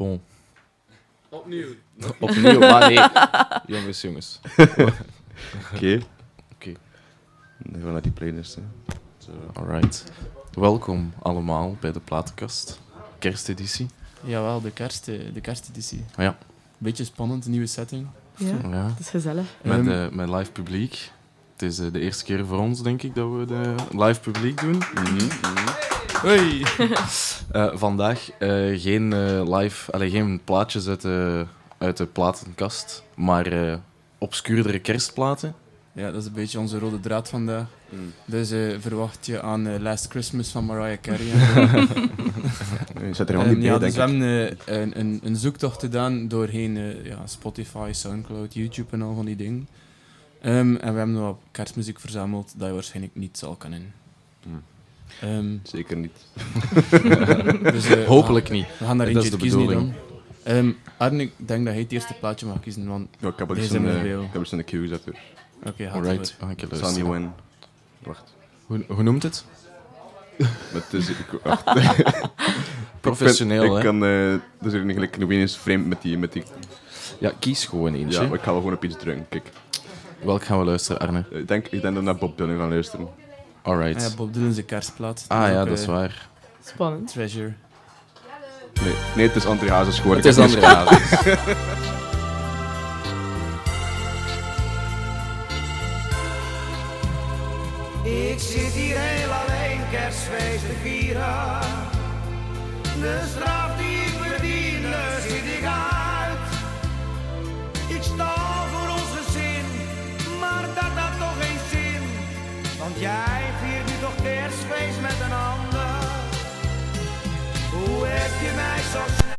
bon. Opnieuw. Opnieuw, maar nee. Jongens, jongens. Oké. Oké. Dan gaan we naar die playlist. Hè. Zo. Alright. Welkom allemaal bij de platenkast. Kersteditie. Jawel, de, kerst, eh, de kersteditie. Ja. Beetje spannend, nieuwe setting. Ja, Ja. dat is gezellig. Met, Ehm, eh, met live publiek. Het is eh, de eerste keer voor ons, denk ik, dat we de live publiek doen. Hoi! Eh, vandaag eh, geen eh, live, allee, geen plaatjes uit de, uit de platenkast, maar eh obscuurdere kerstplaten. Ja, dat is een beetje onze rode draad vandaag. Mm. Dus eh, verwacht je aan Last Christmas van Mariah Carey. Je zet er Ehm, niet ja, bij, dus denk we hebben eh, een, een, een zoektocht gedaan doorheen eh, ja, Spotify, Soundcloud, YouTube en al van die dingen. Ehm, en we hebben nog wat kerstmuziek verzameld dat je waarschijnlijk niet zal kennen. Hmm. Ehm, Zeker niet. dus, eh, Hopelijk niet. We gaan daar Dat eentje is de kiezen dan. Ehm, Arne, ik denk dat hij het eerste plaatje mag kiezen, want... Ja, ik heb hebben we eh, jou. ik heb eens een queue gezet. Oké, Alright, Sunny. When. Wacht. Hoe, hoe noemt het? Het is, ik, wacht. Professioneel, ik, hè? ik kan, eh dus er eigenlijk nog eens vreemd met die, met die... Ja, kies gewoon eentje. Ja, ik ga wel gewoon op iets drukken. Kijk, Welk gaan we luisteren, Arne? ik denk, ik denk dat we naar Bob Dylan gaan luisteren. Alright. Ah ja, Bob Dylan's de kerstplaat. Ah ja, dat is eh, waar. Spannend. Treasure. Nee, nee het is André Hazes gewoon. Het is André Hazes. Ik zit hier heel alleen kerstfeest te vieren. De straf so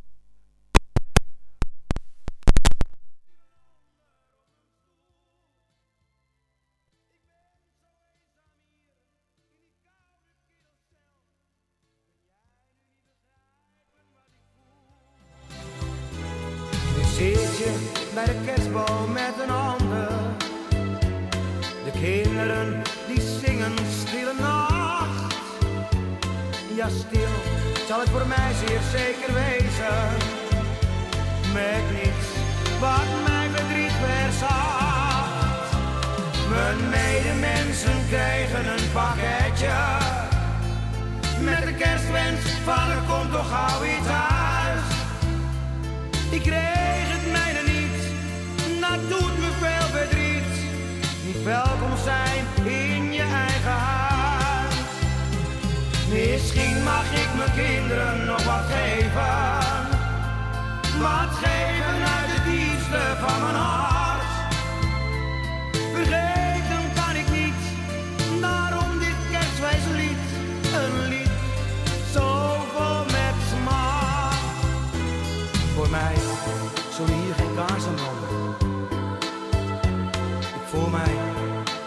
Voel mij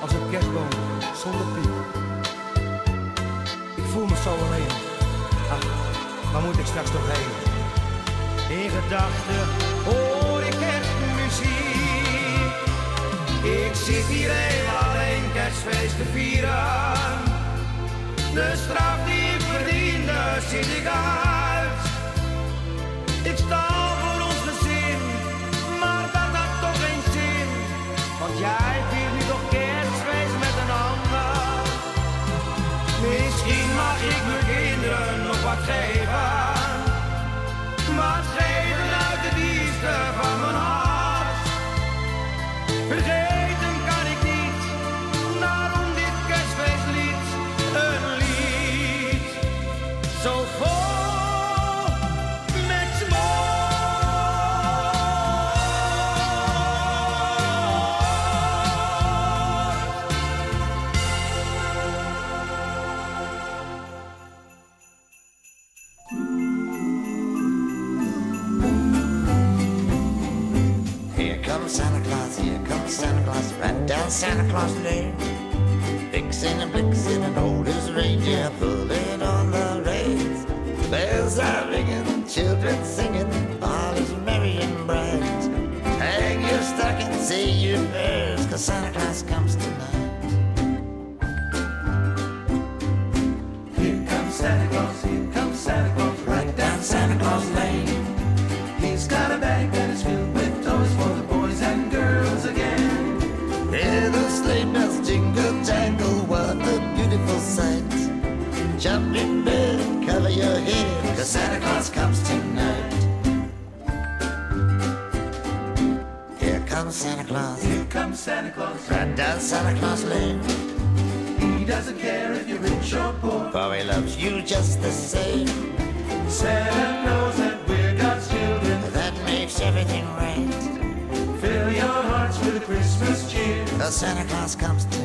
als een kerstboom zonder piek. Ik voel me zo alleen. Ach, waar moet ik straks toch heen? In gedachten hoor ik kerstmuziek. Ik zit hier heel alleen kerstfeest te vieren. De straf die ik verdiende zit ik uit. Santa Claus Lane. Fixing and blixing and old as reindeer, pulling on the reins. Bells are ringing, children singing, all is merry and bright. Hang your stocking, say your prayers, cause Santa Claus Santa Claus. Right down Santa Claus Lane. He doesn't care if you're rich or poor. For he loves you just the same. Santa knows that we're God's children. That makes everything right. Fill your hearts with Christmas cheer. Cause Santa Claus comes tonight.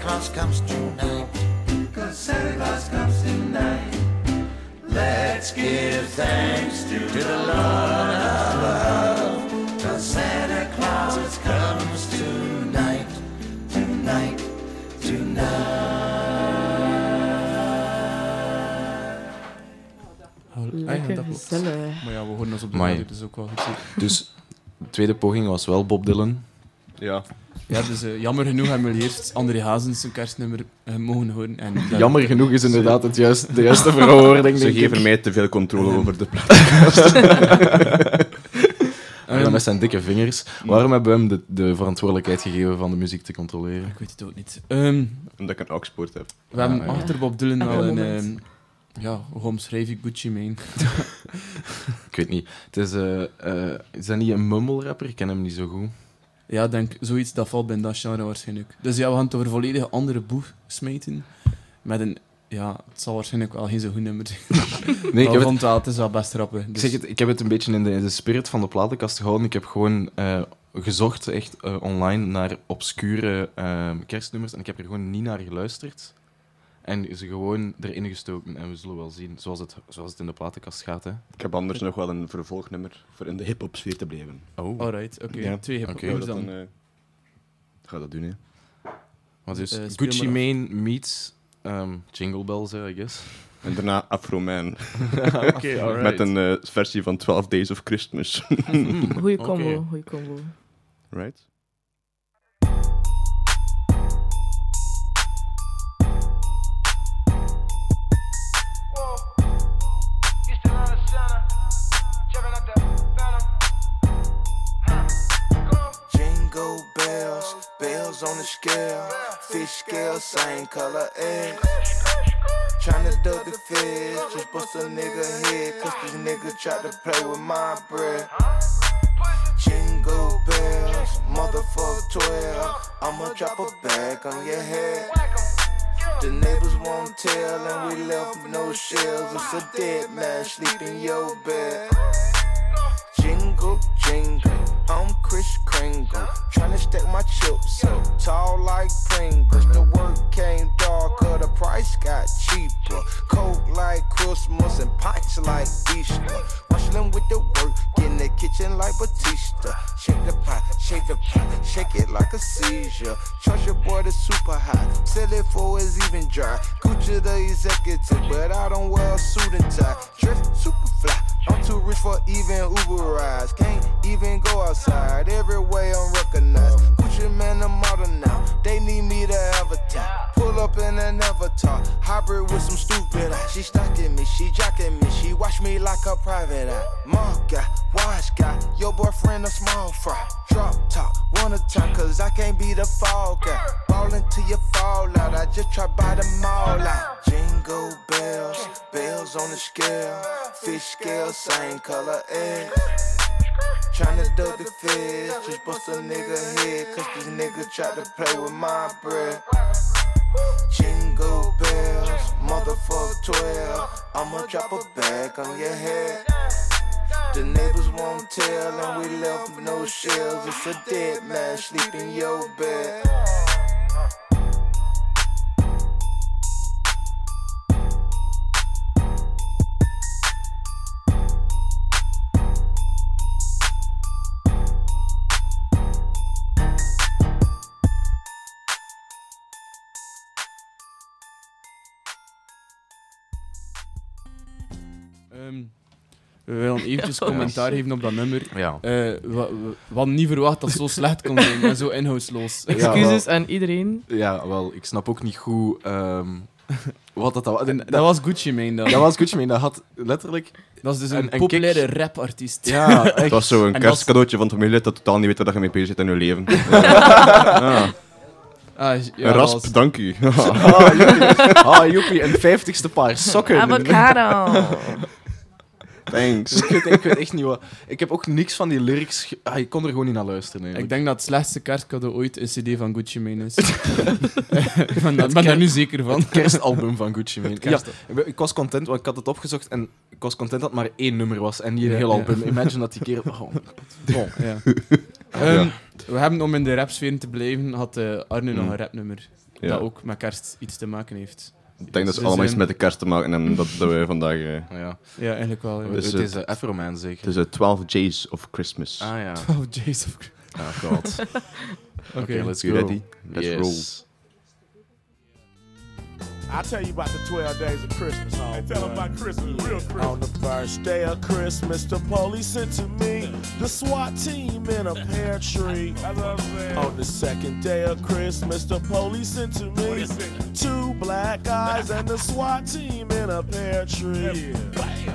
Claus comes tonight. Cause Santa Claus comes tonight. Let's give thanks to, the Lord above. Cause Santa Claus comes tonight, tonight, tonight. Ah, ja, Lekker dat klopt. gezellig. Maar ja, we horen ons op de radio, dus ook wel goed. zo. Dus de tweede poging was wel Bob Dylan. Ja. Ja, dus eh, jammer genoeg hebben we eerst André Hazens zijn kerstnummer eh, mogen horen. En dat- Jammer genoeg is inderdaad het juist, de juiste verwoording, Ze ik. geven mij te veel controle over de plaat. Ja, Ehm, met zijn dikke vingers. Waarom hebben we hem de, de verantwoordelijkheid gegeven van de muziek te controleren? Ik weet het ook niet. Ehm, Omdat ik een oxpoort heb. we hebben Ah, ja. achter Bob Dylan al een... ehm, ja, hoe omschrijf ik Gucci Mane? Ik weet niet. Het is, eh, eh, is dat niet een mumble-rapper? Ik ken hem niet zo goed. Ja, ik denk zoiets dat valt bij dat genre waarschijnlijk. Dus ja, we gaan het over een volledig andere boeg smijten. Met een... Ja, het zal waarschijnlijk wel geen zo goed nummer zijn. Nee, ik heb, ik het, wel, het is wel best rappen. ik, Dus, zeg het, ik heb het een beetje in de, in de spirit van de platenkast gehouden. Ik heb gewoon eh, gezocht echt eh, online naar obscure eh, kerstnummers en ik heb er gewoon niet naar geluisterd. En ze gewoon erin gestoken en we zullen wel zien, zoals het, zoals het in de platenkast gaat. Hè. Ik heb anders nog wel een vervolgnummer voor in de hip-hop sfeer te blijven. Oh. Alright, oké. Ja. Twee hip Oké. Gaan we dan. dat dan, eh, ga dat doen, hè? Wat dus Eh, speel Gucci. Mane meets ehm, Jingle Bells, I guess. En daarna Afro Man. Alright. Met een eh, versie van 12 Days of Christmas. Goeie combo, goeie combo. right? Bells on the scale. Fish scale, same color egg. Tryna duck the fish, just bust a nigga head. Cause this nigga tried to play with my bread. Jingle bells, motherfucker 12. I'ma drop a bag on your head. The neighbors won't tell, and we left no shells. It's a dead man sleep in your bed. Jingle, jingle, I'm Chris Kringle. Tryna stack my chips up, tall like Pringles. The work came darker, the price got cheaper. Coke like Christmas and pints like Easter. Rushing with the work, get in the kitchen like Batista. Shake the pot, shake the pot, shake it like a seizure. Trust your boy the super hot, sell it for it's even dry. Gucci the executive, but I don't wear a suit and tie. Dress super fly. I'm too rich for even Uber rides. Can't even go outside. Every way I'm recognized. Gucci man, I'm modern now. They need me to advertise. Pull up in an avatar. Hybrid with some stupid eyes. She stalking me, she jocking me. She watch me like a private eye. Mark guy, wise guy. Your boyfriend a small fry. Drop top, one time, cause I can't be the fall guy. Ballin' till you fall out. I just try buy them all out. Jingle bells, bells on the scale. Fish scale, same color egg. Tryna duck the fish, just bust a nigga head. Cause this nigga tried to play with my bread. Jingle bells, motherfucker 12. I'ma drop a bag on your head. The neighbors won't tell, and we left no shells. It's a dead man sleep in your bed. Willen eventjes commentaar geven op dat nummer. Ja. Eh, we hadden niet verwacht dat het zo slecht kon zijn en zo inhoudsloos. Excuses aan iedereen. Ja, wel, ik snap ook niet goed ehm, wat dat was. Dat was Gucci Mane dan. Dat was Gucci Mane, dat had letterlijk... Dat is dus een, En- en populaire rapartiest. Ja, Het echt. was zo een En kerstcadeautje van het familielid dat totaal niet weet waar je mee bezig zit in je leven. Ja. Ah, ja, dat rasp, was- dank u. Ah, joepie. Ah, joepie, een vijftigste paar sokken. Avocado. Thanks. ik, weet, ik weet echt niet wat... Ik heb ook niks van die lyrics... Ah, ik kon er gewoon niet naar luisteren. Ik eigenlijk. denk dat het slechtste kerstcadeau ooit een cd van Gucci Mane is. ik ben, daar- ben daar nu zeker van. Het kerstalbum van Gucci Mane. Ja, ik ik was content, want ik had het opgezocht en ik was content dat het maar één nummer was en niet een Ja, heel ja. album. Imagine dat die keer... Oh, bon. Ja. Ehm, We hebben, om in de rapsfeer te blijven, had eh, Arne nog Mm. een rapnummer. Ja. Dat ook met kerst iets te maken heeft. Ik denk dat ze allemaal iets met de kerst te maken hebben dat, dat wij vandaag... eh, Ja. Ja, eigenlijk wel. Ja. Dus het het- is uh, Afro-Man zeker. het is eh, 12 Days of Christmas. Ah ja. Oh, jeez. Oké, Oh god. Oké, let's go. You ready? Let's yes. Roll. I'll tell you about the 12 days of Christmas, oh, homie. tell them about Christmas, real Christmas. On the first day of Christmas, the police sent to me the SWAT team in a pear tree. That's what I'm saying. On the second day of Christmas, the police sent to me two black eyes and the SWAT team in a pear tree.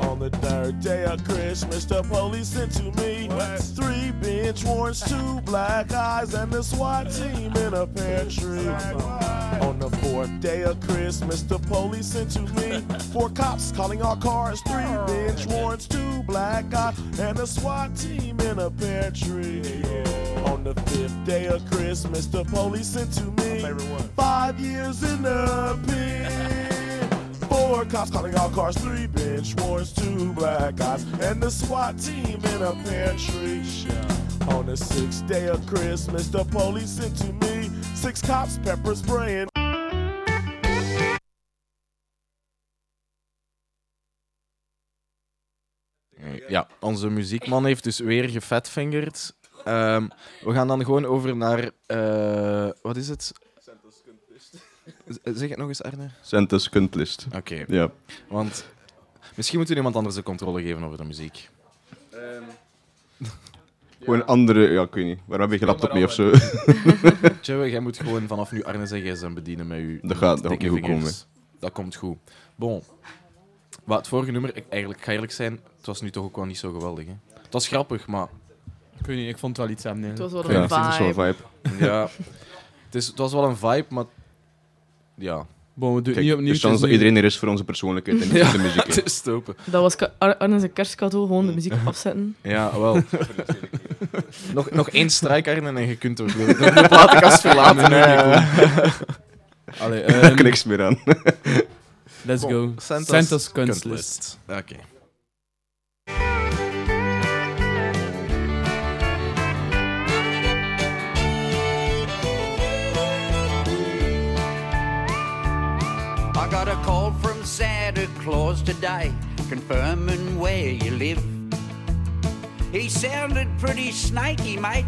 On the third day of Christmas, the police sent to me three bench warrants, two black eyes, and the SWAT team in a pear tree. On the fourth day of Christmas, the police sent to me four cops calling our cars, three bench warrants, two black eyes, and a SWAT team in a pear tree. On the fifth day of Christmas, the police sent to me five years in the pen. Four cops calling all cars, three bench warrants, two black eyes, and the SWAT team in a pear tree. On the sixth day of Christmas, the police sent to me six cops pepper spraying. Ja, onze muziekman heeft dus weer gefatfingerd. Ehm, we gaan dan gewoon over naar... eh, wat is het? Z- Zeg het nog eens, Arne. Santa's kuntlist. Oké, Ja. want misschien moeten we iemand anders de controle geven over de muziek. Gewoon een andere... Ja, ik weet niet. Waarom heb je laptop mee of zo? Tjewe, jij moet gewoon vanaf nu Arne zijn gsm bedienen met je Dat gaat- dat goed vingers. Dat komt goed. Bon. Wat het vorige nummer, ik, eigenlijk, ik ga eerlijk zijn, het was nu toch ook wel niet zo geweldig. Hè? Het was grappig, maar Ik weet niet, ik vond het wel iets aan. Het was wel Ja, een het is wel vibe. een vibe. ja, het, is, het was wel een vibe, maar ja, Bon, we doen Kijk, niet opnieuw. de dat iedereen er is voor onze persoonlijkheid en niet Ja. voor de muziek. het is stopen. Dat was Ar- Arne's kerstcadeau, gewoon de muziek afzetten. Ja, wel. nog, nog één strijk, Arne, en je kunt ook de, de, verlaten. hè. Allee, Daar ehm, kan niks meer aan. Let's Bon, go. Santa's Santa's kunstlist. OK. I got a call from Santa Claus today, confirming where you live. He sounded pretty snaky, mate.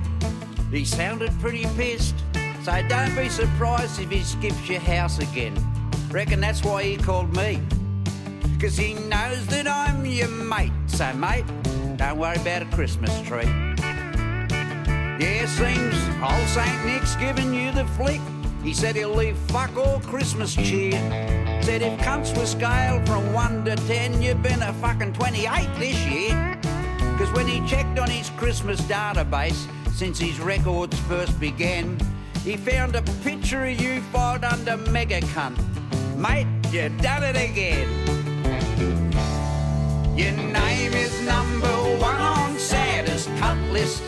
He sounded pretty pissed. So don't be surprised if he skips your house again. Reckon that's why he called me. Cause he knows that I'm your mate. So, mate, don't worry about a Christmas tree. Yeah, seems old St. Nick's giving you the flick. He said he'll leave fuck all Christmas cheer. Said if cunts were scaled from 1 to 10, you've been a fucking 28 this year. Cause when he checked on his Christmas database since his records first began, he found a picture of you filed under mega cunt. Mate, you done it again. Your name is number one on Santa's cunt list.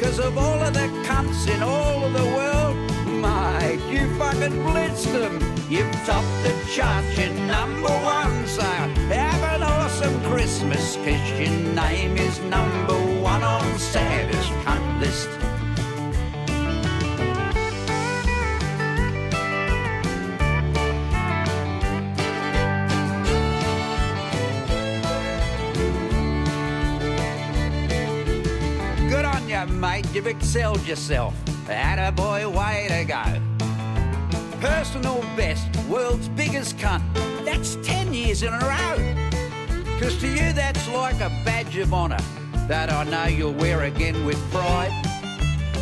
Cause of all of the cunts in all of the world, mate, you fucking blitzed them. You've topped the chart, you're number one, so have an awesome Christmas, cause your name is number one on Santa's cunt list. You've excelled yourself. Attaboy, way to go. Personal best, world's biggest cunt. That's 10 years in a row. Because to you, that's like a badge of honour that I know you'll wear again with pride.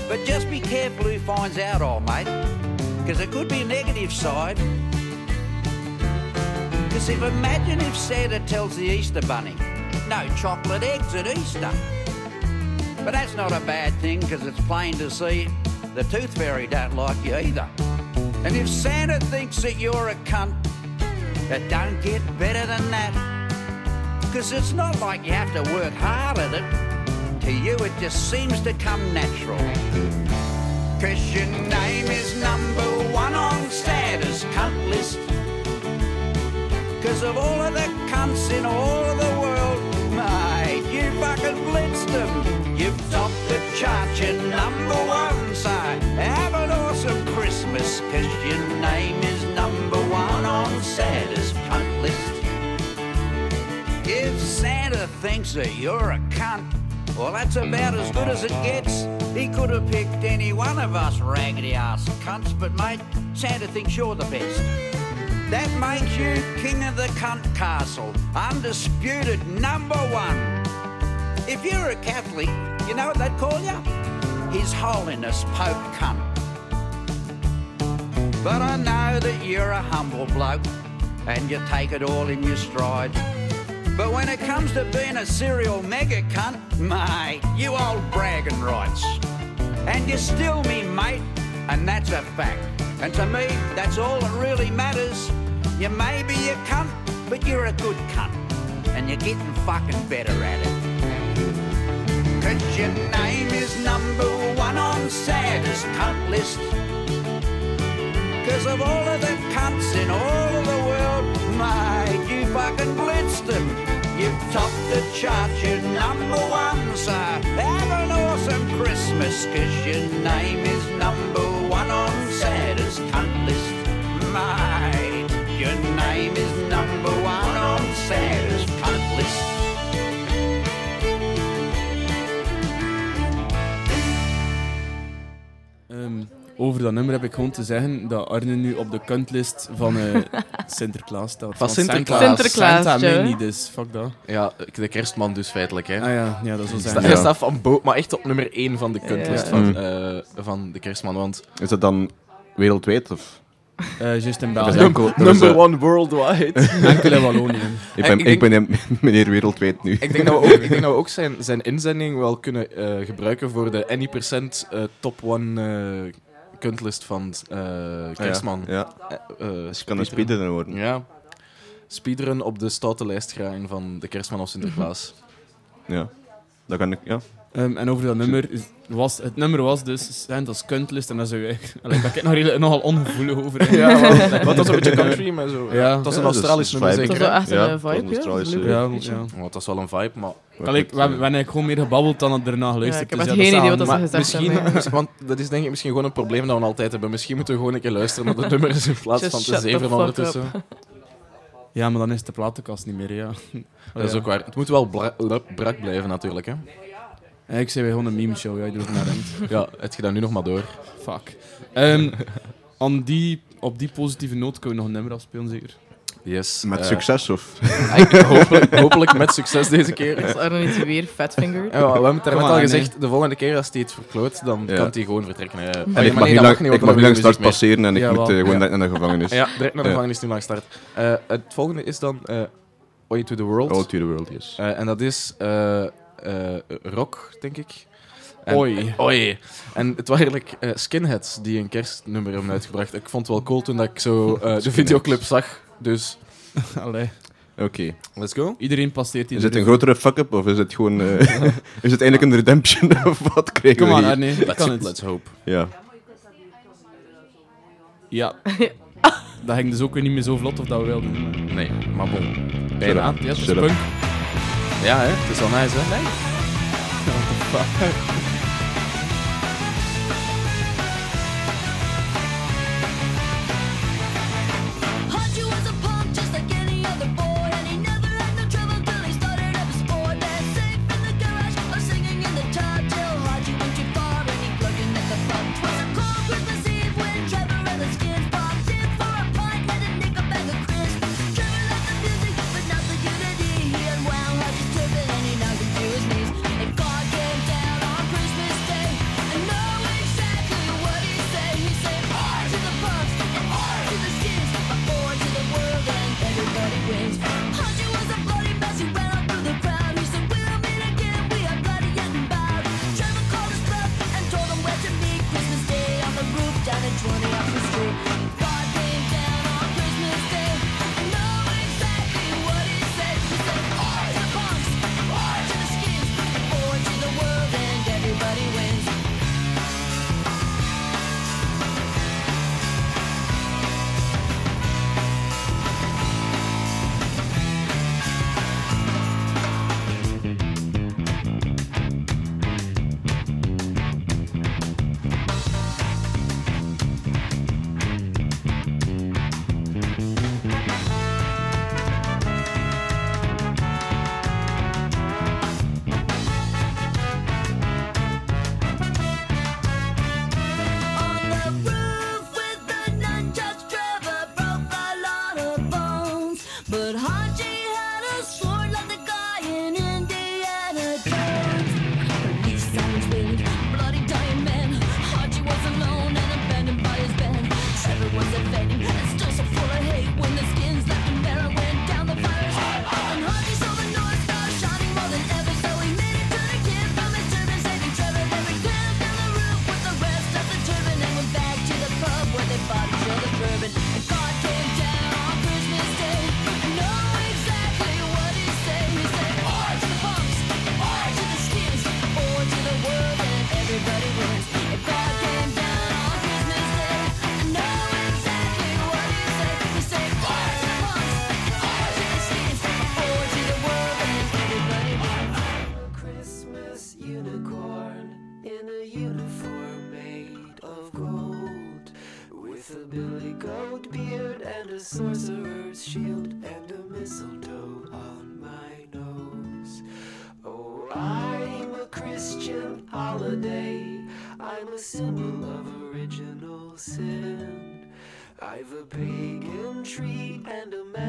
But just be careful who finds out, old mate. Because it could be a negative side. Because if imagine if Santa tells the Easter Bunny, no chocolate eggs at Easter. But that's not a bad thing because it's plain to see the tooth fairy don't like you either. And if Santa thinks that you're a cunt, it don't get better than that. Because it's not like you have to work hard at it. To you, it just seems to come natural. Cause your name is number one on Santa's cunt list. Cause of all of the cunts in all of the world, mate, you fucking blitzed them. You've the chart, you're number one, so have an awesome Christmas, cause your name is number one on Santa's cunt list. If Santa thinks that you're a cunt, well, that's about as good as it gets. He could have picked any one of us raggedy ass cunts, but mate, Santa thinks you're the best. That makes you king of the cunt castle, undisputed number one. If you're a Catholic, you know what they'd call you? His Holiness Pope Cunt. But I know that you're a humble bloke and you take it all in your stride. But when it comes to being a serial mega cunt, mate, you old bragging rights. And you're still me mate, and that's a fact. And to me, that's all that really matters. You may be a cunt, but you're a good cunt. And you're getting fucking better at it. Cause your name is number one on Santa's cunt list. Cause of all of the cunts in all of the world, mate, you fucking blitzed them. You've topped the chart, you're number one, so have an awesome Christmas, cause your name is number one on Santa's cunt list. Mate, your name is number one on Santa's Ehm, over dat nummer heb ik gewoon te zeggen dat Arne nu op de kuntlist van eh, Sinterklaas staat. Want Sinterklaas. Sinterklaas, Santa mij niet, dus fuck dat. Ja, de kerstman dus feitelijk, hè. Ah ja, ja dat zou zijn. Hij Ja. staat van bo- maar echt op nummer 1 van de kuntlist Ja. van, Mm. eh, van de kerstman. Want Is dat dan wereldwijd? Of? Eh, Just in Dat is België. enkel- dat is, number eh, one worldwide. Enkel in Wallonië. Ik ben, ik ik ben meneer wereldwijd nu. ik denk dat we ook, ik denk dat we ook zijn, zijn inzending wel kunnen eh, gebruiken voor de Any Percent eh, top one eh kuntlist van eh, kerstman. Ja, Eh, eh, dus je kan een speedrun. worden. Ja. Speedrun op de stoute lijst graaien van de kerstman of Sinterklaas. Ja. Dat kan ik, ja. Ehm, en over dat nummer, is- was, het nummer was dus Santa's kuntlist en daar zou je allee, daar ben ik nog nogal ongevoelig over. Ja, want wat was een beetje country, maar zo. Ja. Dat was een Ja, dat is- Australisch dat is nummer, vibe. zeker. Dat is wel echt een Ja, eh, dat is vibe, een ja. Ja, ja. Dat is wel een vibe, maar... Allee, we, hebben, eigenlijk gewoon meer gebabbeld dan het erna Ja, geluisterd. ik heb dus ja, geen dat idee is wat dat gezegd misschien, hebben. misschien- want dat is denk ik misschien gewoon een probleem dat we altijd hebben. Misschien moeten we gewoon een keer luisteren naar de nummers in plaats van te zeven ondertussen. Ja, maar dan is de platenkast niet meer, ja. Dat is ook waar. Het moet wel brak blijven natuurlijk. Hè. Ja, Ik zei weer gewoon een meme show, ja, je doet naar rent. Ja, het je dat nu nog maar door. Fuck. Ehm, aan die, op die positieve noot kunnen we nog een nummer afspelen, zeker? Yes. Met eh, succes, of? hopelijk, hopelijk met succes deze keer. Is Arno niet weer fatfingered? Ja, we hebben het daarnet al nee. gezegd, de volgende keer als hij het verkloot, dan Ja. kan hij gewoon vertrekken. hè. Maar En ja, ik maar mag nee, niet lang, niet, ik mag lang mee. passeren en ik Ja, moet eh, gewoon Ja. direct naar de gevangenis. Ja, direct naar de Ja. gevangenis nu lang start. Eh, het volgende is dan eh Way to the World. All to the world, yes. Eh, en dat is eh, eh, rock, denk ik. En, Oei. Oei. En het waren eigenlijk eh, Skinheads die een kerstnummer hebben uitgebracht. Ik vond het wel cool toen dat ik zo eh, de videoclip zag. Dus, Allee. Oké. let's go. Iedereen passeert die Is het een grotere fuck-up of is het gewoon... eh, is het eigenlijk een redemption of wat krijgen Kom we aan, hier? Arne. Ik Let's, let's hope. Ja. Ja. dat ging dus ook weer niet meer zo vlot of dat we wilden. Nee, maar bon. Bijna. ja, het is Shut up. punk. Ja, hè? Het is wel nice, hè? Nee.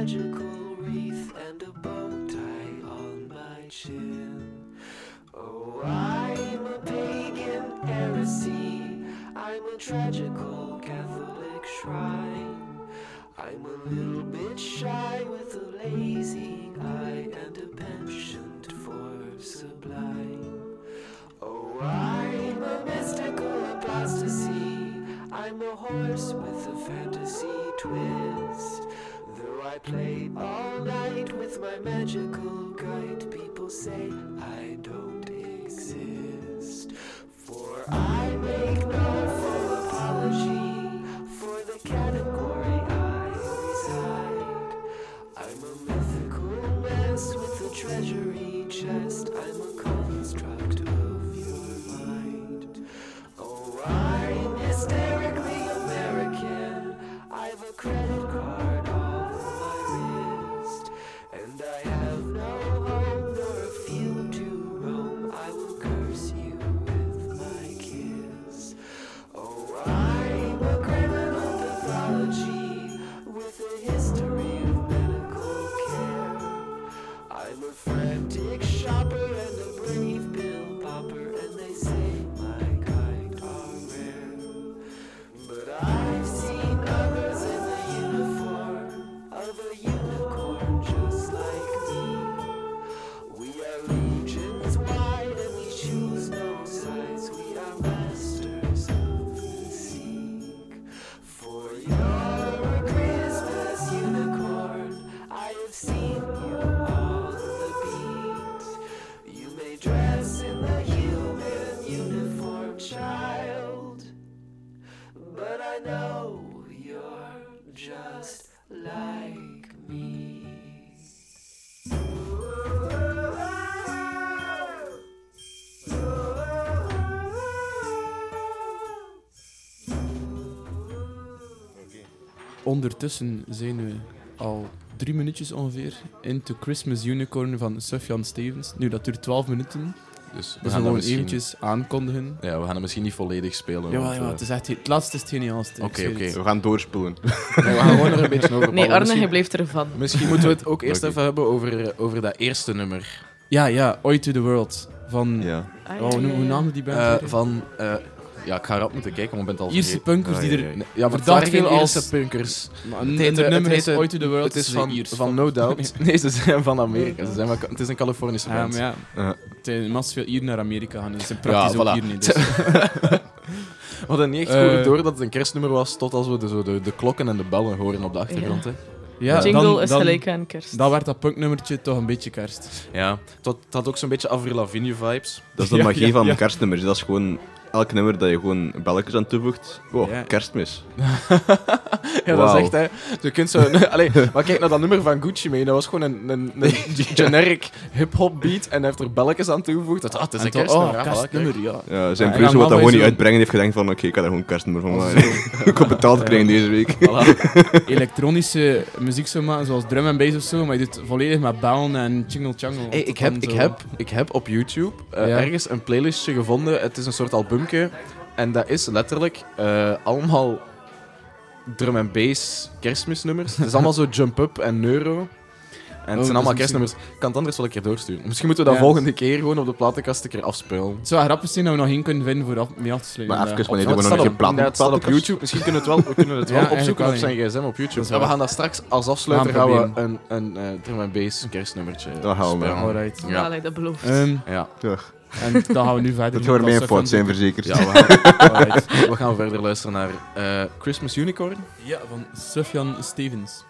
magical wreath and a bow tie on my chin. Oh, I'm a pagan heresy. I'm a tragical Catholic shrine. I'm a little bit shy with a lazy eye and a penchant for sublime. Oh, I'm a mystical apostasy. I'm a horse with ondertussen zijn we al drie minuutjes ongeveer into Christmas Unicorn van Sufjan Stevens. Nu, dat duurt 12 minuten. Dus we Dus gaan gewoon dat misschien... eventjes aankondigen. Ja, we gaan het misschien niet volledig spelen. Ja, want, ja, eh, het, is echt, het laatste is het geniaalste. Oké, oké. We gaan doorspoelen. nee, we gaan gewoon nog een beetje over Nee, Arne, misschien, je blijft ervan. misschien moeten we het ook eerst even hebben over, eh, over dat eerste nummer. Ja, ja, Oi to the World. Van, Ja. Oh, hoe, namen die band? Eh, weer? van... eh, ja, ik ga erop moeten kijken, want ik ben het al Ierse vergeten. punkers die er... ja, ja. Nee, ja, maar het Verdacht waren geen veel als- Ierse punkers. Maar Het een het nummer is heette- Oi to the World. Het is ze van, Iers. van No Doubt. Nee, ze zijn van Amerika. Ze zijn van, het is een Californische Ja, band. maar ja. Ja. Het zijn massa veel hier naar Amerika gaan. Dus ze zijn praktisch Ja, ook voilà. hier niet. Dus. We hadden niet echt Eh. goed door dat het een kerstnummer was, tot als we de, zo de, de klokken en de bellen horen op de achtergrond. hè. Ja, Jingle dan, is dan, gelijk aan kerst. Dan werd dat punknummertje toch een beetje kerst. Ja, het had, het had ook zo'n beetje Avril Lavigne vibes. Dat is de Ja, magie ja, van ja. kerstnummers. Dat is gewoon elk nummer dat je gewoon belletjes aan toevoegt. Oh, Ja. kerstmis. Ja, dat is echt, hè. Je kunt zo... Allee, maar kijk naar dat nummer van Gucci mee. Dat was gewoon een, een, een generic hip-hop beat en hij heeft er belletjes aan toegevoegd. Dat, ah, het is een En kerstnummer. oh, ja, kerstnummer, ja. Ja, zijn Ja, producer wat dat gewoon niet uitbrengen heeft gedacht van oké, ik ga daar gewoon een kerstnummer van maken. ik heb betaald krijgen deze week. Voilà. Elektronische muziek zo maken, zoals drum en bass of zo, maar je doet volledig met bellen en jingle changle. Hey, ik, heb, ik, heb, ik heb op YouTube eh, Ja. ergens een playlistje gevonden. Het is een soort En dat is letterlijk eh, allemaal drum en bass kerstmisnummers. Het is allemaal zo jump up en neuro. En het Oh, zijn allemaal kerstnummers. Ik kan het anders wel een keer doorsturen. Misschien moeten we dat Ja. volgende keer gewoon op de platenkast een keer afspelen. Het zou grappig zijn dat we nog één kunnen vinden voor af, mee af te sluiten. Maar even, wanneer doen we het nog geen platen? het staat op? YouTube. Misschien kunnen we het wel, we kunnen het wel Ja, opzoeken op zijn gsm op YouTube. En we gaan dat straks als afsluiter Gaan gaan we een, een eh, drum en bass kerstnummertje Dat gaan we spelen. Alright. Ja. Dat belooft. Ehm, Ja. Ja, en dan gaan we nu verder. dat met mijn fout zijn, verzekerd. Ja, we gaan, Alright. we gaan verder luisteren naar eh, Christmas Unicorn. Ja, van Sufjan Stevens.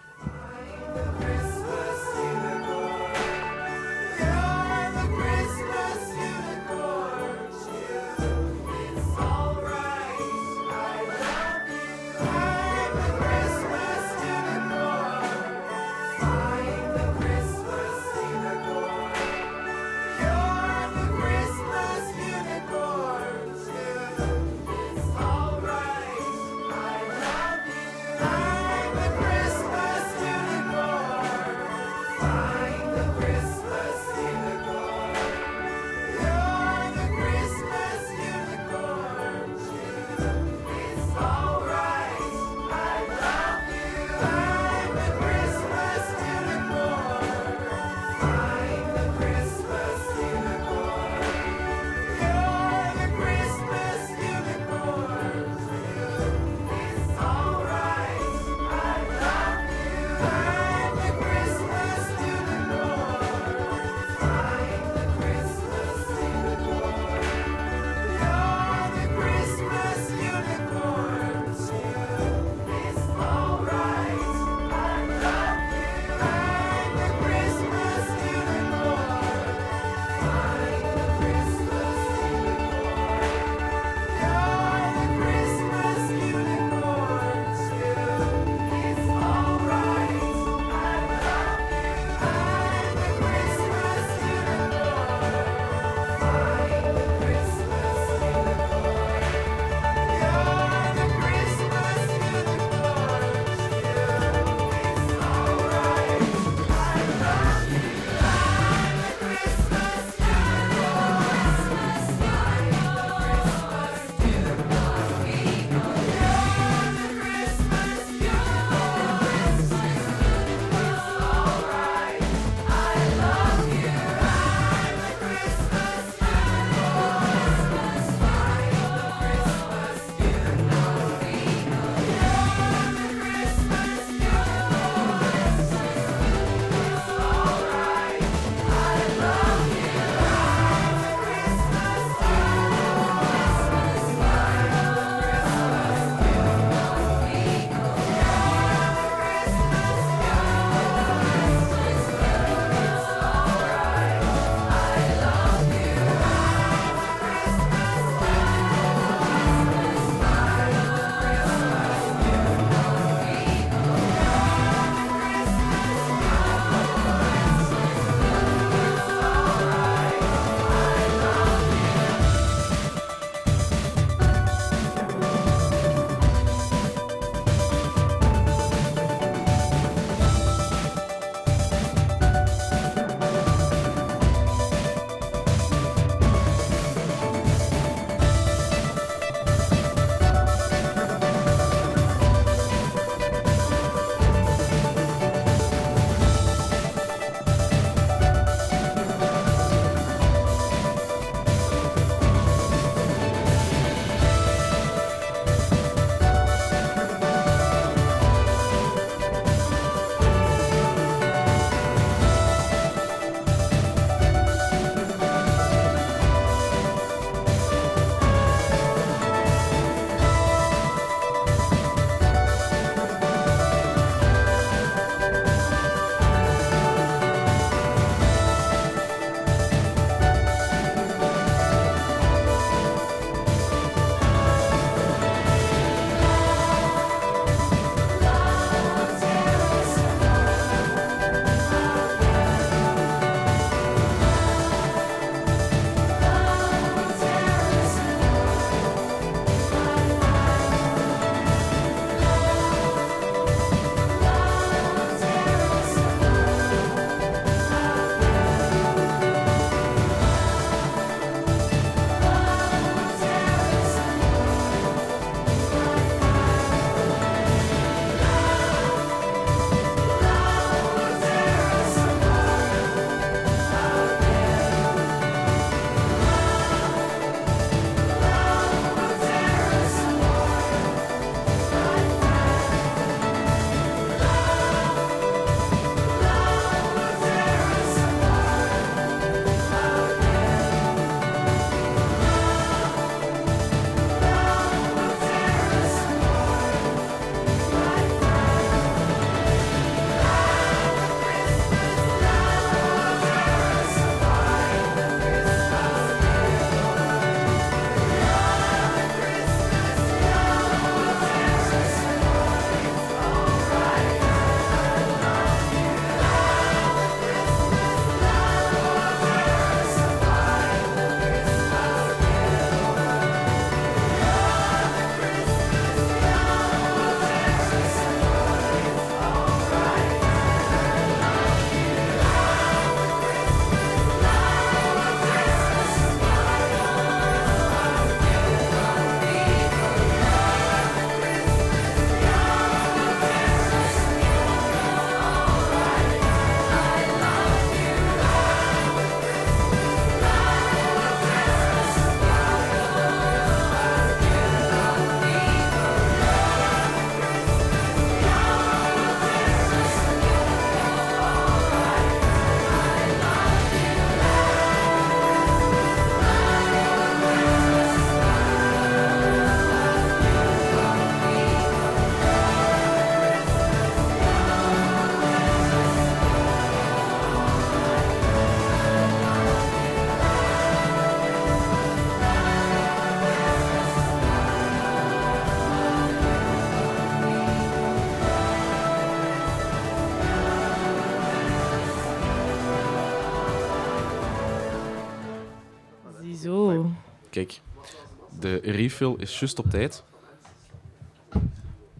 De refill is juist op tijd.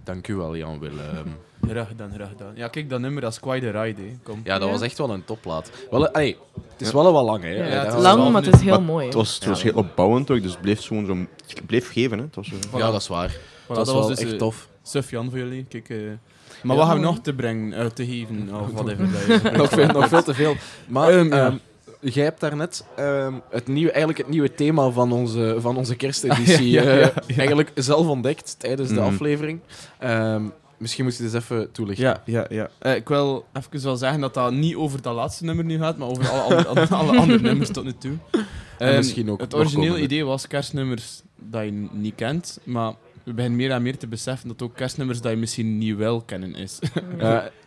Dank u wel, Jan Willem. Graag gedaan, graag gedaan. Ja, kijk, dat nummer, dat is quite a ride, hè. Kom. Ja, dat Ja. was echt wel een topplaat. Wel, allee, het is wel wel lang, hè. Ja, het is Lang, maar het is heel mooi. Het was, het was Ja. heel opbouwend ook, dus het bleef gewoon zo... Het bleef geven, hè. Het was zo... Ja, dat is waar. Voilà, dat was wel echt eh, tof. Sufjan voor jullie. Kijk, eh, maar Ja, wat gaan we nog te brengen, eh, te geven? Of whatever. nog, veel, nog veel te veel. Maar Ehm, ja. Jij hebt daarnet ehm het nieuwe, eigenlijk het nieuwe thema van onze, van onze kersteditie ja, eh, ja, eigenlijk zelf ontdekt tijdens de Mhm. aflevering. Ehm, misschien moet je eens even toelichten. Ja, ja, ja. Eh, ik wil even wel zeggen dat dat niet over dat laatste nummer nu gaat, maar over alle, andere- alle, alle andere nummers tot nu toe. En Ehm, misschien ook het komende. idee was kerstnummers dat je niet kent, maar we beginnen meer en meer te beseffen dat ook kerstnummers dat je misschien niet wel kennen is. Eh,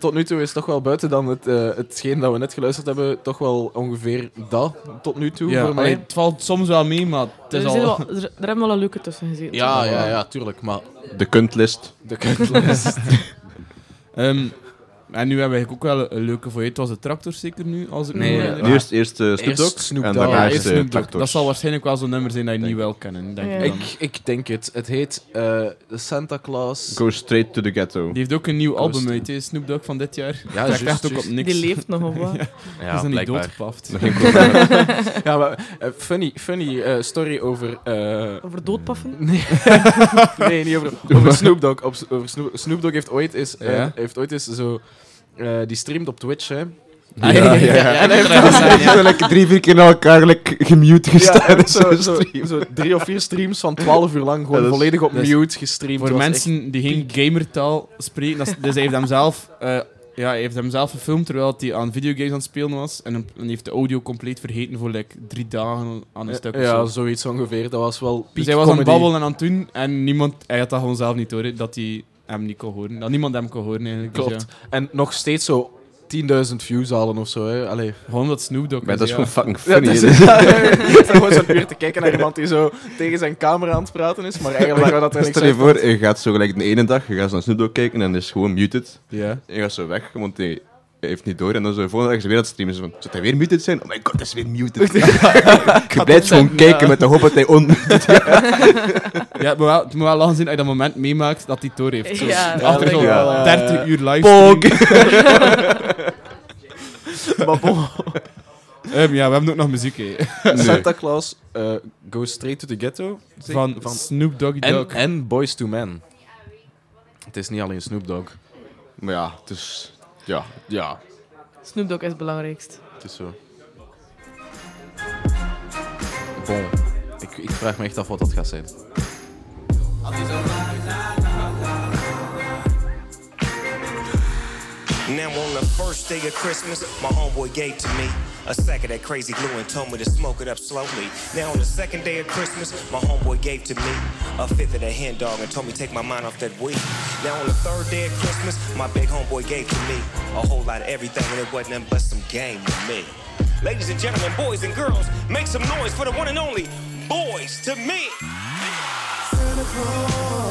tot nu toe is toch wel buiten dan het, eh, hetgeen dat we net geluisterd hebben, toch wel ongeveer dat tot nu toe ja, voor mij. allee, het valt soms wel mee, maar het Er, is zit al... wel, er, er hebben wel een leuke tussen gezeten. Ja, ja, ja, tuurlijk. Maar De kuntlist. de kuntlist. Ehm, en nu hebben we eigenlijk ook wel een, leuke voor je. Het was de tractor zeker nu, als ik Nee, me ja. herinner. Eerst, eerst Snoop Eerst Dogg Snoop en Dogg. daarna is eerst Snoop Dogg. Dat zal waarschijnlijk wel zo'n nummer zijn dat je niet wel kennen, denk Ja. ik dan. ik, ik denk het. Het heet eh, de Santa Claus. Go straight to the ghetto. Die heeft ook een nieuw album uit, Snoop Dogg van dit jaar. Ja, juist, echt ook op niks. Die leeft nog of wat? Ja, Ja, is dan niet doodgepaft. Ja, maar eh, funny, funny eh, story over. eh, Over doodpaffen? nee, nee, niet over, over Snoop Dogg. Op, over Snoop, Snoop Dogg heeft ooit eens, Ja? heeft ooit eens zo. Eh, die streamt op Twitch, hè? Ah, ja, ja, ja, ja. En hij heeft Ja, like drie, vier keer na elkaar like, gemute gestaan. hij zo, zo'n zo, stream. zo drie of vier streams van 12 uur lang gewoon Ja, dat is- volledig op mute gestreamd. Voor mensen die geen gamertaal spreken, dat is- dus hij heeft hem zelf, eh, ja, hij heeft hem zelf gefilmd terwijl hij aan videogames aan het spelen was. En, hem- en heeft de audio compleet vergeten voor like, drie dagen aan een stuk. of Ja, zo. zoiets ongeveer. Dat was wel. Dus hij was aan het babbelen en aan het doen en niemand, hij had dat gewoon zelf niet door, hè, dat hij hem niet kon horen. Dat niemand hem kon horen eigenlijk. Dus Klopt. ja. En nog steeds zo 10.000 views halen of zo. Hè. Allee. Gewoon dat Snoop Dogg Maar dat is ja. gewoon fucking Ja, funny. is, staat gewoon zo'n uur te kijken naar iemand die zo tegen zijn camera aan het praten is, maar eigenlijk zou dat er niks Stel je voor, je gaat zo gelijk de ene dag, je gaat zo naar Snoop Dogg kijken en is gewoon muted. Ja. En je gaat zo weg, want hij hij heeft niet door. En dan zo de volgende dag is weer aan het streamen. Zo van, Zou hij weer muted zijn? Oh my god, dat is weer muted. je blijft gewoon ja. kijken met de hoop dat hij on... Ja, het moet wel, het moet wel als je dat moment meemaakt dat hij door heeft. Zo, Ja, achter dat zo'n denk ik wel, ja. 30 uur live. Pok. Maar bon, Ehm, ja, we hebben ook nog muziek. hè. Santa Claus eh, Goes Straight to the Ghetto. zeg- Van, van Snoop Doggy en, Dogg. en Boys to Men. Het is niet alleen Snoop Dogg. Maar ja, het is... Ja. Ja, Snoop Dogg is het belangrijkst. het is zo. Bon, ik, ik vraag me echt af wat dat gaat zijn. Now on the first day of Christmas, my homeboy gave to me a sack of that crazy glue and told me to smoke it up slowly. Now on the second day of Christmas, my homeboy gave to me a fifth of that hen dog and told me take my mind off that weed. Now on the third day of Christmas, my big homeboy gave to me a whole lot of everything and it wasn't nothing but some game to me. Ladies and gentlemen, boys and girls, make some noise for the one and only boys to me. Ghetto,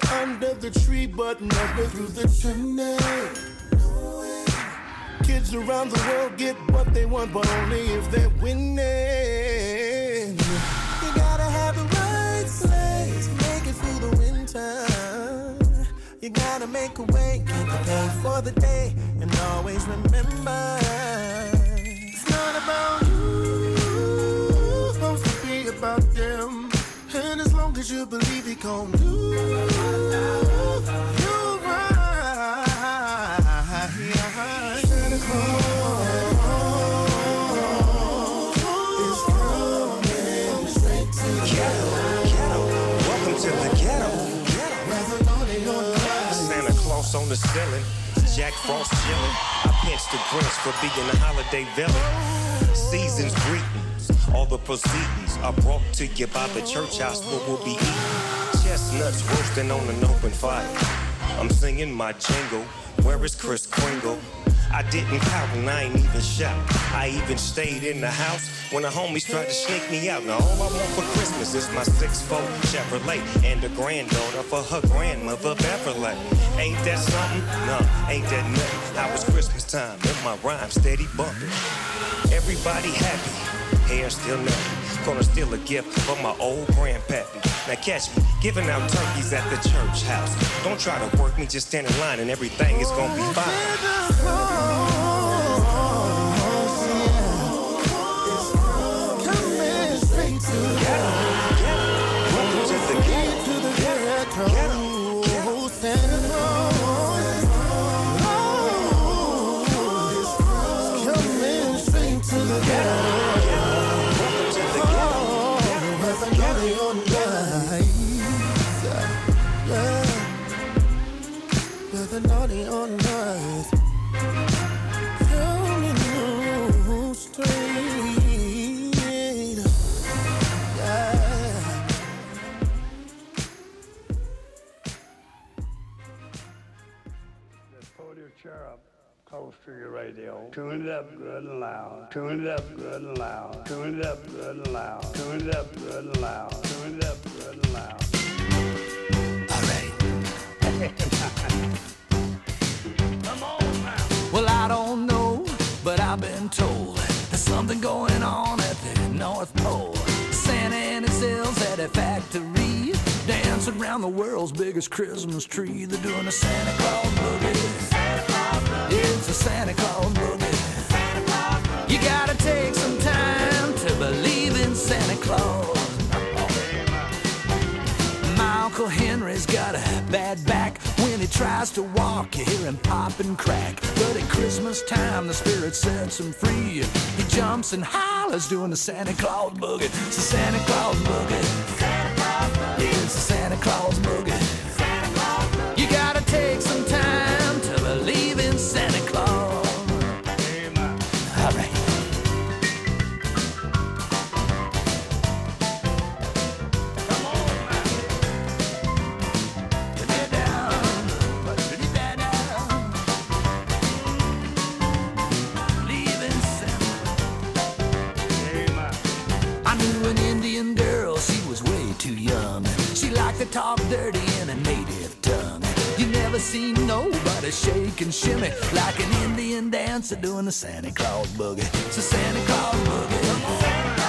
Put under the tree, but never through the chimney. Kids around the world get what they want, but only if they're winning. You gotta have the right to make it through the winter. You gotta make a way, get the pay for the day, and always remember it's not about You believe he gon' do Ghetto, ghetto, welcome to the ghetto, ghetto. Santa Claus on the ceiling, Jack Frost chilling. I pinched the Grinch for being a holiday villain. Season's greetings, all the proceedings are brought to you by the church house where we'll be eating. Chestnuts roasting on an open fire. I'm singing my jingle. Where is Chris Kringle? I didn't count and I ain't even shout. I even stayed in the house when the homies tried to sneak me out. Now all I want for Christmas is my six-fold Chevrolet and a granddaughter for her grandmother Beverly. Ain't that something? No, ain't that nothing. Now it's Christmas time and my rhyme steady bumping. Everybody happy, hair still nothing. Gonna steal a gift from my old grandpappy. Now catch me giving out turkeys at the church house. Don't try to work me, just stand in line and everything is gonna be fine. Naughty Tune it up good and loud. Tune it up good and loud. Tune it up good and loud. Tune it up good and loud. Tune it up good and loud. Well, I don't know, but I've been told there's something going on at the North Pole. Santa and his elves at a factory dancing around the world's biggest Christmas tree. They're doing a Santa Claus boogie. It's a Santa Claus boogie. You gotta take some time to believe in Santa Claus. My Uncle Henry's got a bad back. When he tries to walk, you hear him pop and crack. But at Christmas time, the spirit sets him free. He jumps and hollers doing the Santa Claus boogie. It's the Santa Claus boogie. Yeah, it's the Santa Claus boogie. Talk dirty in a native tongue. You never seen nobody shake and shimmy like an Indian dancer doing the Santa Claus boogie. It's a Santa Claus boogie.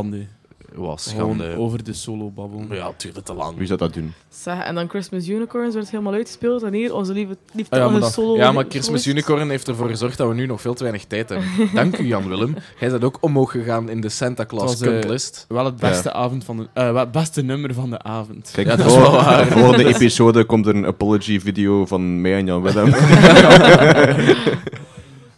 Schande. was. Gewoon Gaan, eh, over de solo babbelen. Ja, het duurde te lang. Wie zou dat doen? Zeg, en dan Christmas Unicorns werd helemaal uitgespeeld. En hier onze lieve, liefde Ah ja, maar, dat- solo. ja, maar Christmas Unicorn heeft ervoor gezorgd dat we nu nog veel te weinig tijd hebben. Dank u, Jan Willem. Jij bent ook omhoog gegaan in de Santa Claus eh, Cuntlist. wel het beste, avond van de, eh, wel het beste nummer van de avond. Kijk, Ja, de dat is wel waar. volgende episode komt er een apology video van mij en Jan Willem.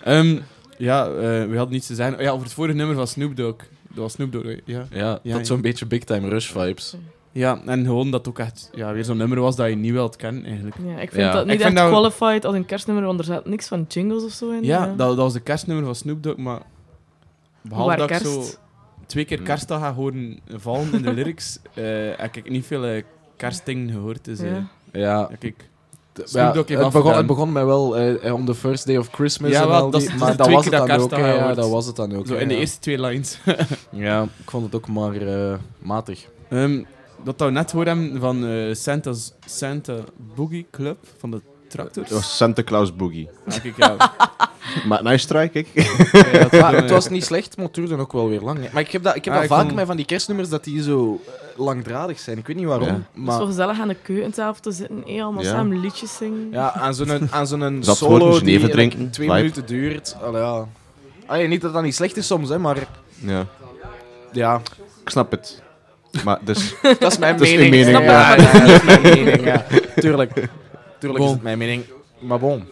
Ehm, ja, we hadden niets te zeggen. Oh ja, over het vorige nummer van Snoop Dogg. Dat was Snoop Dogg, ja. Ja, dat zo'n beetje Big Time Rush vibes. Ja, en gewoon dat het ook echt ja, weer zo'n nummer was dat je niet wilt kennen, eigenlijk. Ja, ik vind Ja. dat niet Ik echt dat- qualified als een kerstnummer, want er zat niks van jingles of zo in. Ja, dat, dat was de kerstnummer van Snoop Dogg, maar behalve Waar dat ik kerst? zo twee keer kerstdag ga horen vallen in de lyrics, eh, heb ik niet veel eh, kerstdingen gehoord. Dus, eh, Ja. Ja. Ja, het, begon, het begon mij wel eh, eh, om the first day of Christmas. Ja, en wel, al dat die- dat maar dat was het dat dan ook. Ja, dat was het dan ook. Zo in de eerste twee lines. Ja, ik vond het ook maar eh, matig. Ehm, dat we net hoorden van eh, Santa's Santa Boogie Club van de Tractors. Dat was Santa Claus Boogie. Kijk, ja. Maar nice try, kijk. Ja, dat- Maar het was niet slecht, maar het duurde ook wel weer lang. hè. Maar ik heb dat, ik heb Ah, dat ik vaak met van die kerstnummers dat die zo langdradig zijn. Ik weet niet waarom. Ja. Het is Maar zo gezellig aan de keukentafel te zitten, eh, allemaal Ja. samen liedjes zingen. ja, aan zo'n aan zo'n Zat solo die drinken, twee minuten duurt. Allee, ja. Allee, niet dat dat niet slecht is soms, hè, maar Ja, ja, ik snap het. Maar dus, dat is mijn Dat is uw mening. mening, ja, ja. ja, dat is mijn mening. Ja. Tuurlijk, tuurlijk is het mijn mening. Maar bon.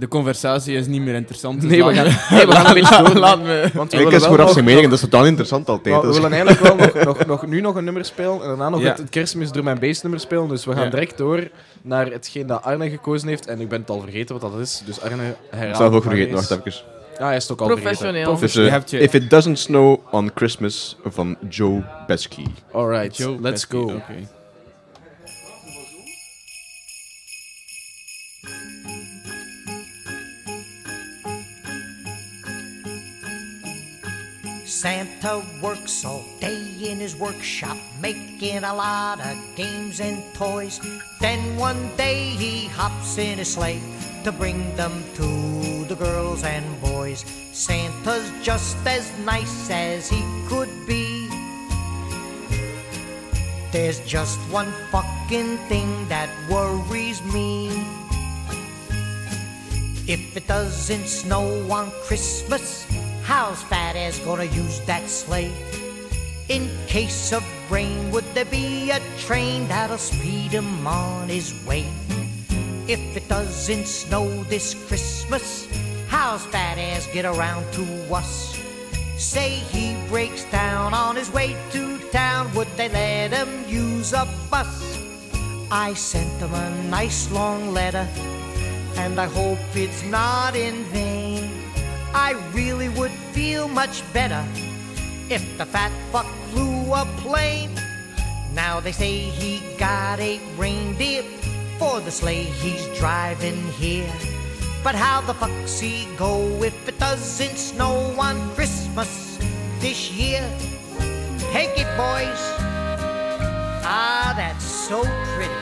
De conversatie is niet meer interessant. dus Nee, we gaan, nee, we gaan een beetje door. Laat me. Want we ik willen is vooraf zijn mening en dat is totaal interessant altijd. We dus- willen eigenlijk wel nog, nog, nog, nu nog een nummer spelen en daarna nog Ja. het, het kerstmis door mijn bassnummer spelen. Dus we gaan Ja. direct door naar hetgeen dat Arne gekozen heeft. En ik ben het al vergeten wat dat is. Dus Arne, Ik herhaal zelf ook vergeten, wacht even. Ja, hij is ook al vergeten. Professioneel. Dus, eh, If It Doesn't Snow on Christmas van Joe Pesky. Alright, Joe let's go. oké. Santa works all day in his workshop, making a lot of games and toys. Then one day he hops in his sleigh to bring them to the girls and boys. Santa's just as nice as he could be. There's just one fucking thing that worries me. If it doesn't snow on Christmas, how's Fat Ass gonna use that sleigh? In case of rain, would there be a train that'll speed him on his way? If it doesn't snow this Christmas, how's Fat Ass get around to us? Say he breaks down on his way to town, would they let him use a bus? I sent him a nice long letter, and I hope it's not in vain. I really would feel much better if the fat fuck flew a plane. Now they say he got a reindeer for the sleigh he's driving here. But how the fuck's he go if it doesn't snow on Christmas this year? Take it, boys. Ah, that's so pretty.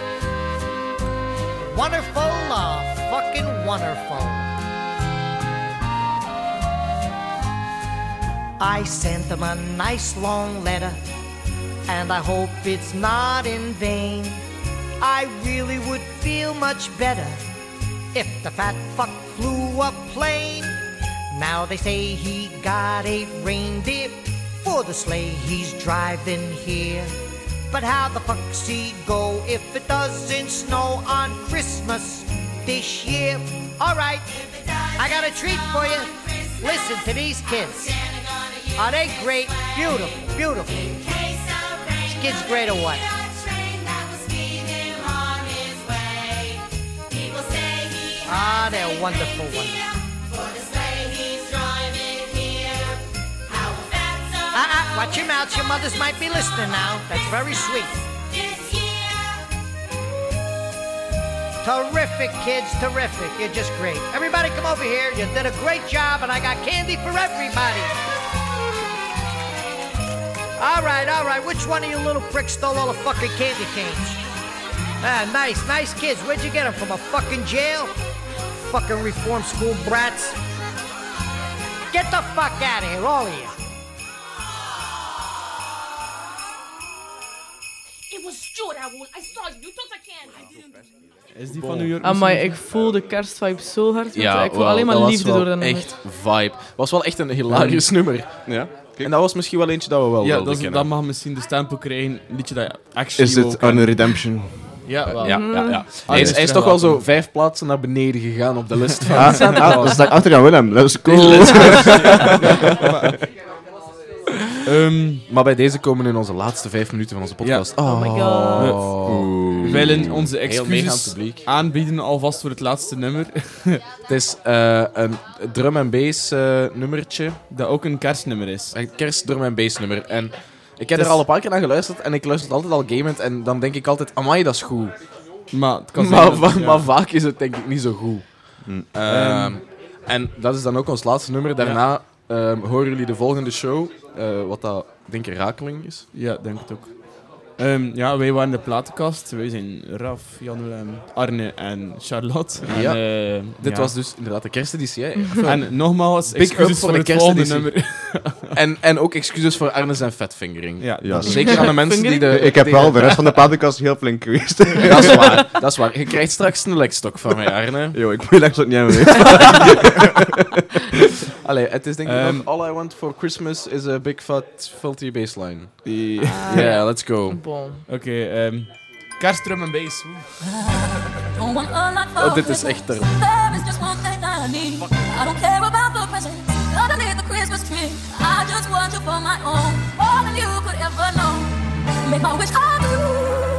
Wonderful, uh, fucking wonderful. I sent him a nice long letter, and I hope it's not in vain. I really would feel much better if the fat fuck flew a plane. Now they say he got a reindeer for the sleigh he's driving here. But how the fuck's he go if it doesn't snow on Christmas this year? Alright, I got a treat for you. Listen to these kids. Are they great? Beautiful, beautiful. Kids great or what? Ah, they're wonderful, wonderful. Ah, ah, watch your mouths. Your mothers might be listening now. That's very sweet. Terrific, kids, terrific. You're just great. Everybody come over here. You did a great job, and I got candy for everybody. All right, all right. Which one of you little pricks stole all the fucking candy canes? Ah, nice, nice kids. Where'd you get them? From a fucking jail? Fucking reform school brats. Get the fuck out of here, all of you. gewoon. I saw you. You took the candy. Is die van New York? Amai, misschien? ik voel de kerstvibe zo hard. met Ja, dat. ik voel wel, alleen maar dat was liefde wel door dat nummer. echt vibe. was wel echt een hilarisch nummer. Ja. En dat was misschien wel eentje dat we wel Ja, wilden dat, is, dat mag misschien de stempel krijgen. Een liedje dat actually Is het. Arne Redemption? Ja, wel. Ja, ja, ja. Ah, Hij is, dus hij is terug toch wel zo vijf plaatsen naar beneden gegaan op de list van Ah, Santa ah, Claus. dat staat achter aan Willem. Dat is cool. Let's go. Ehm, maar bij deze komen we in onze laatste vijf minuten van onze podcast. Ja. Oh my god. We, willen onze excuses aanbieden alvast voor het laatste nummer. Het is eh, een drum en bass eh, nummertje. Dat ook een kerstnummer is. Een kerst drum en bass nummer. En ik heb er al een paar keer naar geluisterd en ik luister het altijd al gamend en dan denk ik altijd, amai, dat is goed. Maar het kan Maar, zijn dat- va- ja. maar vaak is het denk ik niet zo goed. Hm. Ehm. en dat is dan ook ons laatste nummer. Daarna ehm, horen jullie de volgende show, eh, wat dat denk ik Rakeling is. Ja, denk het ook. Ehm, ja, wij waren de platenkast. Wij zijn Raf, Jan Willem, Arne en Charlotte. Ja. En, eh, Dit ja. was dus inderdaad de kersteditie. Hè? En nogmaals, Big excuses up voor de kersteditie. nummer. en, en ook excuses voor Arnes en Vetfingering. Ja, Ja. Zeker aan de mensen die de... Ik heb wel de rest van de podcast heel flink geweest. Dat is waar, dat is waar. Je krijgt straks een lekstok van mij, Arne. Yo, ik moet echt niet aan me Allee, het is denk ik nog All I Want For Christmas is a Big Fat Filthy Bassline. Die- Yeah, let's go. Bon. Oké, ehm kerstdrum en bass. Oh, dit is echt er. I don't care about I just want you for my own, more than you could ever know. Make my wish come true.